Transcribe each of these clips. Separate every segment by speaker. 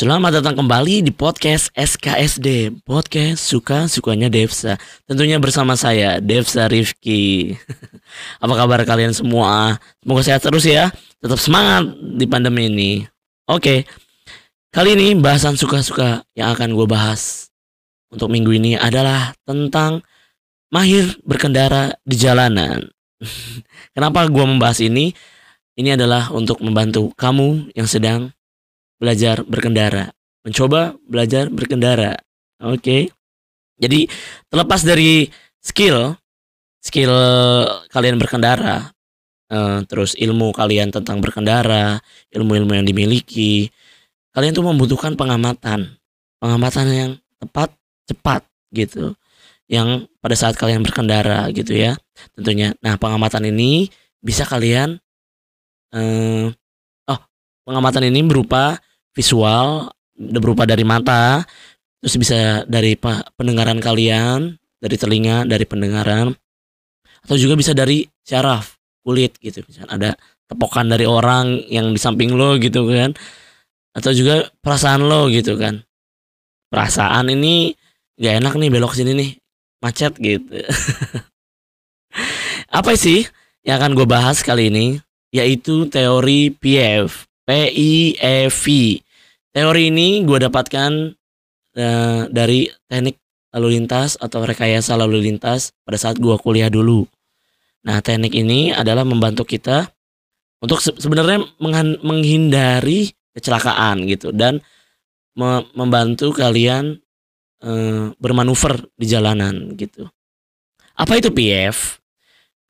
Speaker 1: Selamat datang kembali di podcast SKSD Podcast suka-sukanya Devsa. Tentunya bersama saya Devsa Rifki. Apa kabar kalian semua? Semoga sehat terus ya. Tetap semangat di pandemi ini. Oke Kali ini bahasan suka-suka yang akan gue bahas Untuk minggu ini adalah tentang Mahir berkendara di jalanan. Kenapa gue membahas ini? Ini adalah untuk membantu kamu yang sedang belajar berkendara, mencoba belajar berkendara. Oke. Okay? Jadi terlepas dari skill, skill kalian berkendara, uh, terus ilmu kalian tentang berkendara, ilmu-ilmu yang dimiliki, kalian tuh membutuhkan pengamatan, pengamatan yang tepat, cepat gitu, yang pada saat kalian berkendara gitu ya, tentunya. Nah pengamatan ini bisa kalian, uh, oh pengamatan ini berupa visual berupa dari mata terus bisa dari pendengaran kalian dari telinga dari pendengaran atau juga bisa dari syaraf kulit gitu. Misalnya ada tepokan dari orang yang di samping lo gitu kan atau juga perasaan lo gitu kan. Perasaan ini gak enak nih belok sini nih macet gitu. Apa sih yang akan gue bahas kali ini? Yaitu teori PF PIEV. Teori ini gue dapatkan uh, dari teknik lalu lintas atau rekayasa lalu lintas pada saat gue kuliah dulu. Nah, teknik ini adalah membantu kita untuk se sebenarnya menghindari kecelakaan gitu dan me membantu kalian uh, bermanuver di jalanan gitu. Apa itu PF?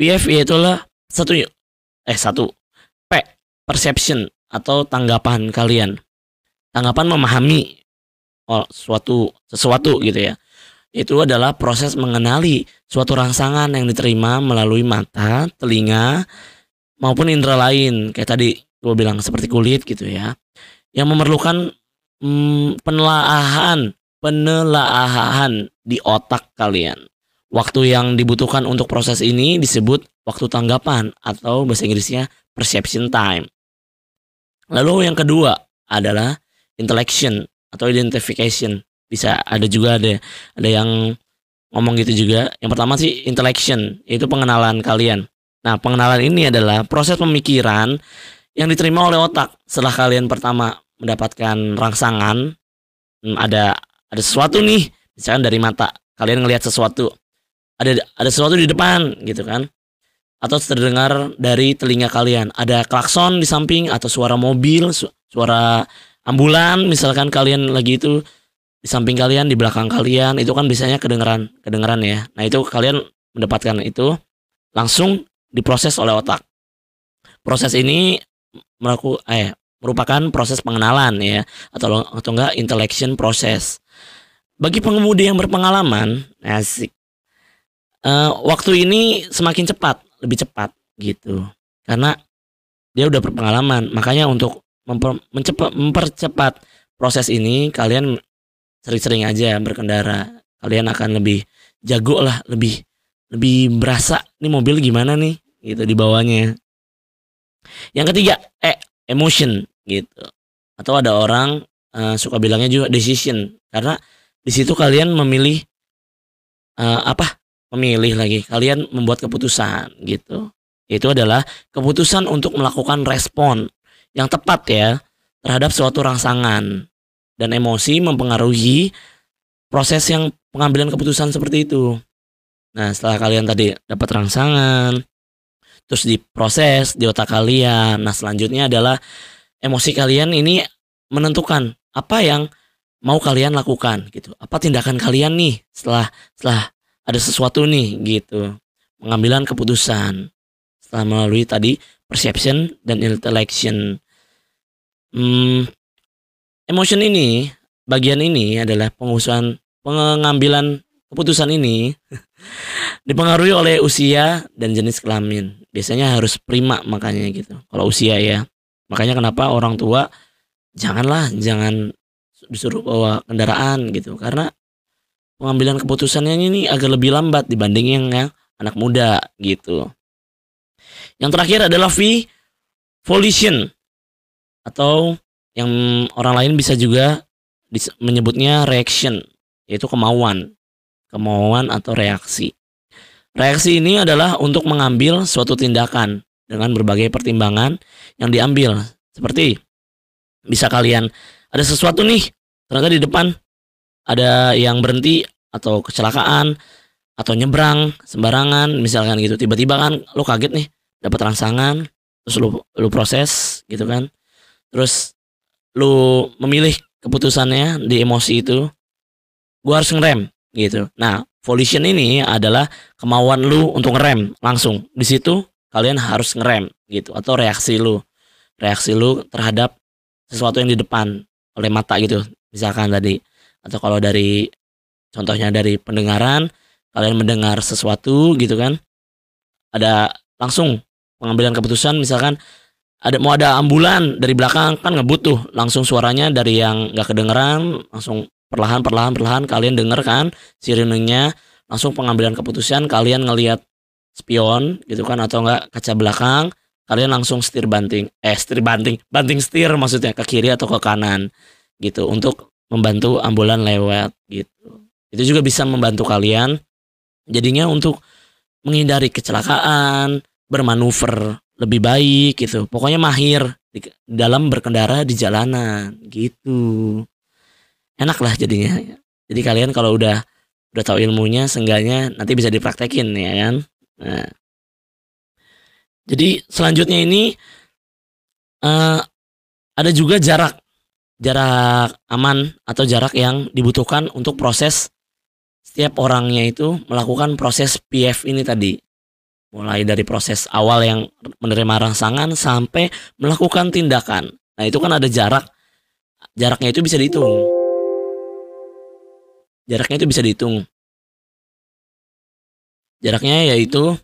Speaker 1: PF itulah satu eh satu P perception atau tanggapan kalian. Tanggapan memahami oh, suatu sesuatu gitu ya. Itu adalah proses mengenali suatu rangsangan yang diterima melalui mata, telinga, maupun indera lain. Kayak tadi gue bilang seperti kulit gitu ya. Yang memerlukan hmm, penelaahan, penelaahan di otak kalian. Waktu yang dibutuhkan untuk proses ini disebut waktu tanggapan atau bahasa Inggrisnya perception time. Lalu yang kedua adalah intellection atau identification. Bisa ada juga ada ada yang ngomong gitu juga. Yang pertama sih intellection, yaitu pengenalan kalian. Nah, pengenalan ini adalah proses pemikiran yang diterima oleh otak setelah kalian pertama mendapatkan rangsangan hmm, ada ada sesuatu nih, misalkan dari mata kalian ngelihat sesuatu. Ada ada sesuatu di depan gitu kan atau terdengar dari telinga kalian. Ada klakson di samping atau suara mobil, su suara ambulan misalkan kalian lagi itu di samping kalian, di belakang kalian, itu kan biasanya kedengeran, kedengeran ya. Nah, itu kalian mendapatkan itu langsung diproses oleh otak. Proses ini melaku, eh, merupakan proses pengenalan ya atau atau enggak intellection proses. Bagi pengemudi yang berpengalaman, asik. Uh, waktu ini semakin cepat lebih cepat gitu. Karena dia udah berpengalaman. Makanya untuk memper, mencepat, mempercepat proses ini kalian sering-sering aja berkendara. Kalian akan lebih jago lah lebih lebih berasa nih mobil gimana nih? Gitu di bawahnya. Yang ketiga eh emotion gitu. Atau ada orang uh, suka bilangnya juga decision. Karena di situ kalian memilih uh, apa memilih lagi, kalian membuat keputusan gitu. Itu adalah keputusan untuk melakukan respon yang tepat ya terhadap suatu rangsangan dan emosi mempengaruhi proses yang pengambilan keputusan seperti itu. Nah, setelah kalian tadi dapat rangsangan, terus diproses di otak kalian. Nah, selanjutnya adalah emosi kalian ini menentukan apa yang mau kalian lakukan gitu. Apa tindakan kalian nih setelah setelah ada sesuatu nih gitu. Pengambilan keputusan. Setelah melalui tadi perception dan intellection hmm, emotion ini bagian ini adalah pengusuhan pengambilan keputusan ini dipengaruhi oleh usia dan jenis kelamin. Biasanya harus prima makanya gitu. Kalau usia ya. Makanya kenapa orang tua janganlah jangan disuruh bawa kendaraan gitu. Karena pengambilan keputusannya ini agak lebih lambat dibanding yang, yang anak muda gitu. Yang terakhir adalah V volition atau yang orang lain bisa juga menyebutnya reaction yaitu kemauan kemauan atau reaksi reaksi ini adalah untuk mengambil suatu tindakan dengan berbagai pertimbangan yang diambil seperti bisa kalian ada sesuatu nih ternyata di depan ada yang berhenti atau kecelakaan atau nyebrang sembarangan misalkan gitu. Tiba-tiba kan lo kaget nih dapat rangsangan terus lu lu proses gitu kan. Terus lu memilih keputusannya di emosi itu gua harus ngerem gitu. Nah volition ini adalah kemauan lu untuk ngerem langsung. Di situ kalian harus ngerem gitu atau reaksi lu. Reaksi lu terhadap sesuatu yang di depan oleh mata gitu. Misalkan tadi atau kalau dari contohnya dari pendengaran kalian mendengar sesuatu gitu kan ada langsung pengambilan keputusan misalkan ada mau ada ambulan dari belakang kan ngebut tuh langsung suaranya dari yang nggak kedengeran langsung perlahan perlahan perlahan kalian denger kan sirenenya langsung pengambilan keputusan kalian ngelihat spion gitu kan atau enggak kaca belakang kalian langsung setir banting eh setir banting banting setir maksudnya ke kiri atau ke kanan gitu untuk membantu ambulan lewat gitu itu juga bisa membantu kalian jadinya untuk menghindari kecelakaan bermanuver lebih baik gitu. Pokoknya mahir di, dalam berkendara di jalanan gitu. Enak lah jadinya. Jadi kalian kalau udah udah tahu ilmunya, seenggaknya nanti bisa dipraktekin ya kan. Nah. Jadi selanjutnya ini uh, ada juga jarak jarak aman atau jarak yang dibutuhkan untuk proses setiap orangnya itu melakukan proses PF ini tadi mulai dari proses awal yang menerima rangsangan sampai melakukan tindakan. Nah, itu kan ada jarak. Jaraknya itu bisa dihitung. Jaraknya itu bisa dihitung. Jaraknya yaitu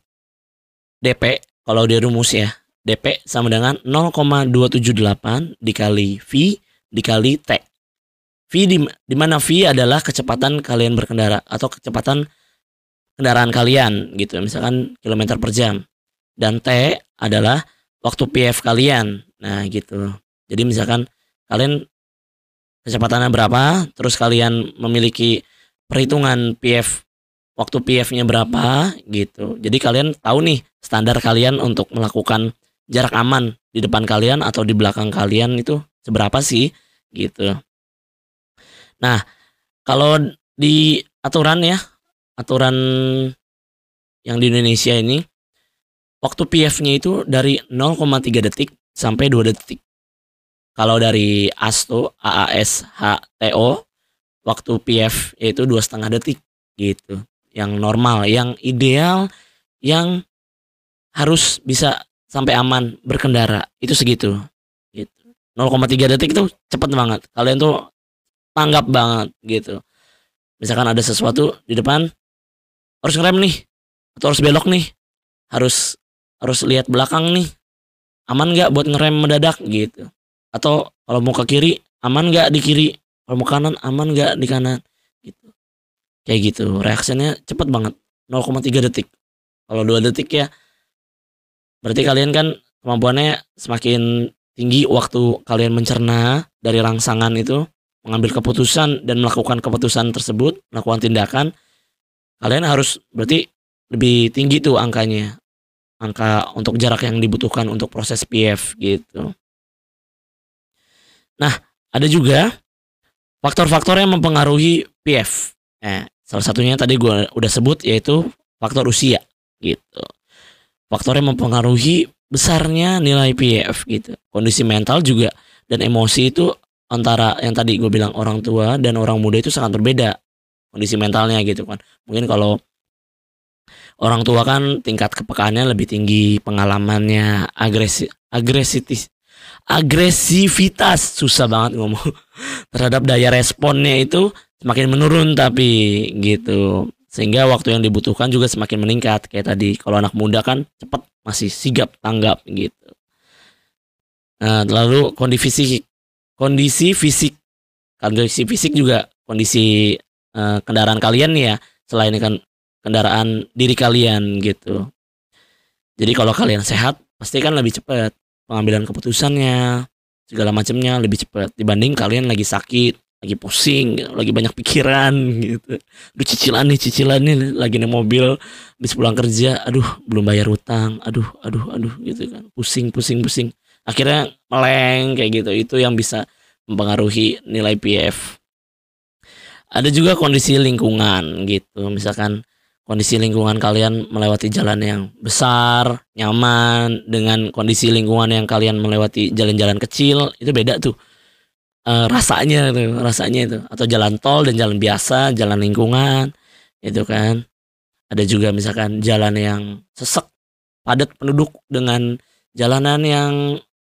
Speaker 1: DP kalau di rumus ya. DP sama dengan 0,278 dikali V dikali T. V di, di mana V adalah kecepatan kalian berkendara atau kecepatan kendaraan kalian gitu. Misalkan kilometer per jam. Dan T adalah waktu PF kalian. Nah gitu. Jadi misalkan kalian kecepatannya berapa terus kalian memiliki perhitungan PF waktu PF-nya berapa gitu. Jadi kalian tahu nih standar kalian untuk melakukan jarak aman di depan kalian atau di belakang kalian itu seberapa sih gitu nah kalau di aturan ya aturan yang di Indonesia ini waktu PF-nya itu dari 0,3 detik sampai 2 detik. Kalau dari ASTO, AASHTO, waktu PF yaitu dua setengah detik gitu. Yang normal, yang ideal, yang harus bisa sampai aman berkendara itu segitu. Gitu. 0,3 detik itu cepet banget. Kalian tuh tanggap banget gitu. Misalkan ada sesuatu di depan, harus ngerem nih atau harus belok nih harus harus lihat belakang nih aman nggak buat ngerem mendadak gitu atau kalau mau ke kiri aman nggak di kiri kalau mau kanan aman nggak di kanan gitu kayak gitu reaksinya cepet banget 0,3 detik kalau 2 detik ya berarti kalian kan kemampuannya semakin tinggi waktu kalian mencerna dari rangsangan itu mengambil keputusan dan melakukan keputusan tersebut melakukan tindakan kalian harus berarti lebih tinggi tuh angkanya angka untuk jarak yang dibutuhkan untuk proses PF gitu. Nah, ada juga faktor-faktor yang mempengaruhi PF. Eh, salah satunya tadi gue udah sebut yaitu faktor usia gitu. Faktor yang mempengaruhi besarnya nilai PF gitu. Kondisi mental juga dan emosi itu antara yang tadi gue bilang orang tua dan orang muda itu sangat berbeda kondisi mentalnya gitu kan. Mungkin kalau orang tua kan tingkat kepekaannya lebih tinggi pengalamannya agresi agresitis agresivitas. Susah banget ngomong. Terhadap daya responnya itu semakin menurun tapi gitu sehingga waktu yang dibutuhkan juga semakin meningkat. Kayak tadi kalau anak muda kan cepat masih sigap tanggap gitu. Nah lalu kondisi fisik. Kondisi fisik. Kondisi fisik juga kondisi uh, kendaraan kalian ya selain kan kendaraan diri kalian gitu. Jadi kalau kalian sehat pasti kan lebih cepat pengambilan keputusannya, segala macamnya lebih cepat dibanding kalian lagi sakit lagi pusing lagi banyak pikiran gitu. Aduh cicilan nih cicilan nih lagi naik mobil habis pulang kerja aduh belum bayar utang aduh aduh aduh gitu kan. Pusing pusing pusing. Akhirnya meleng kayak gitu. Itu yang bisa mempengaruhi nilai PF ada juga kondisi lingkungan gitu. Misalkan kondisi lingkungan kalian melewati jalan yang besar nyaman dengan kondisi lingkungan yang kalian melewati jalan-jalan kecil itu beda tuh uh, rasanya tuh rasanya itu. Atau jalan tol dan jalan biasa jalan lingkungan itu kan. Ada juga misalkan jalan yang sesek padat penduduk dengan jalanan yang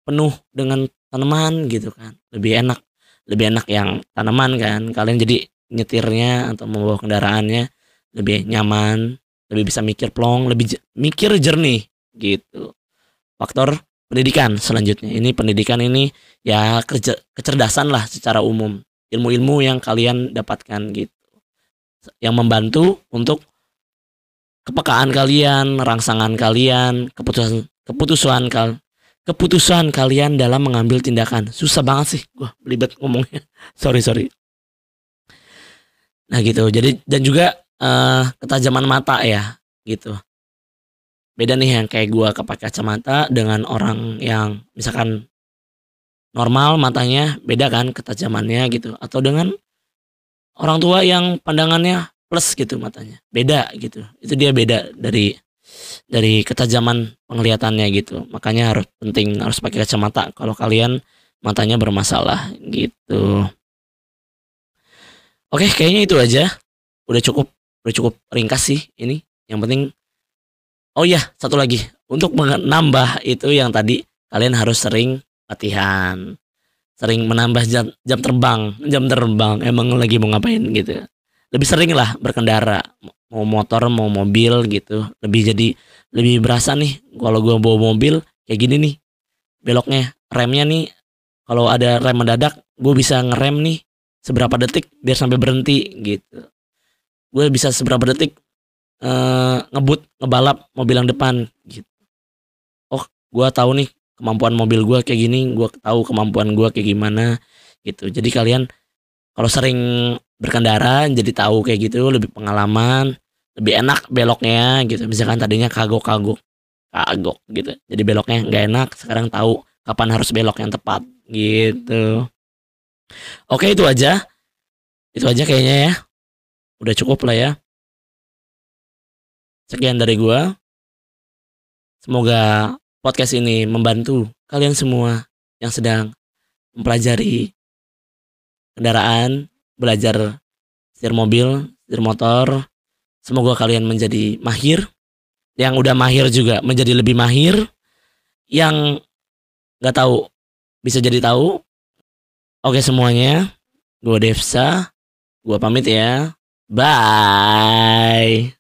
Speaker 1: penuh dengan tanaman gitu kan. Lebih enak lebih enak yang tanaman kan. Kalian jadi nyetirnya atau membawa kendaraannya lebih nyaman lebih bisa mikir plong lebih mikir jernih gitu. Faktor pendidikan selanjutnya. Ini pendidikan ini ya kerja, kecerdasan lah secara umum. Ilmu-ilmu yang kalian dapatkan gitu. Yang membantu untuk kepekaan kalian, rangsangan kalian, keputusan keputusan kal keputusan kalian dalam mengambil tindakan. Susah banget sih gua belibet ngomongnya. sorry, sorry. Nah gitu. Jadi dan juga uh, ketajaman mata ya gitu beda nih yang kayak gua pakai kacamata dengan orang yang misalkan normal matanya beda kan ketajamannya gitu. Atau dengan orang tua yang pandangannya plus gitu matanya. Beda gitu. Itu dia beda dari dari ketajaman penglihatannya gitu. Makanya harus penting harus pakai kacamata kalau kalian matanya bermasalah gitu. Oke kayaknya itu aja. Udah cukup udah cukup ringkas sih ini. Yang penting Oh iya, satu lagi. Untuk menambah itu yang tadi kalian harus sering latihan. Sering menambah jam, jam terbang, jam terbang. Emang lagi mau ngapain gitu. Lebih sering lah berkendara, mau motor, mau mobil gitu. Lebih jadi lebih berasa nih kalau gue bawa mobil kayak gini nih. Beloknya, remnya nih kalau ada rem mendadak, gue bisa ngerem nih seberapa detik biar sampai berhenti gitu. Gue bisa seberapa detik uh, ngebut ngebalap mobil yang depan. Gitu. Oh gue tahu nih kemampuan mobil gue kayak gini gue tahu kemampuan gue kayak gimana gitu. Jadi kalian kalau sering berkendara jadi tahu kayak gitu lebih pengalaman lebih enak beloknya gitu. Misalkan tadinya kagok kagok kagok gitu. Jadi beloknya nggak enak sekarang tahu kapan harus belok yang tepat gitu. Oke itu aja. Itu aja kayaknya ya. Udah cukup lah ya Sekian dari gua. Semoga podcast ini membantu kalian semua yang sedang mempelajari kendaraan, belajar setir mobil, setir motor. Semoga kalian menjadi mahir. Yang udah mahir juga menjadi lebih mahir. Yang nggak tahu bisa jadi tahu. Oke semuanya, gue Devsa, gue pamit ya. Bye.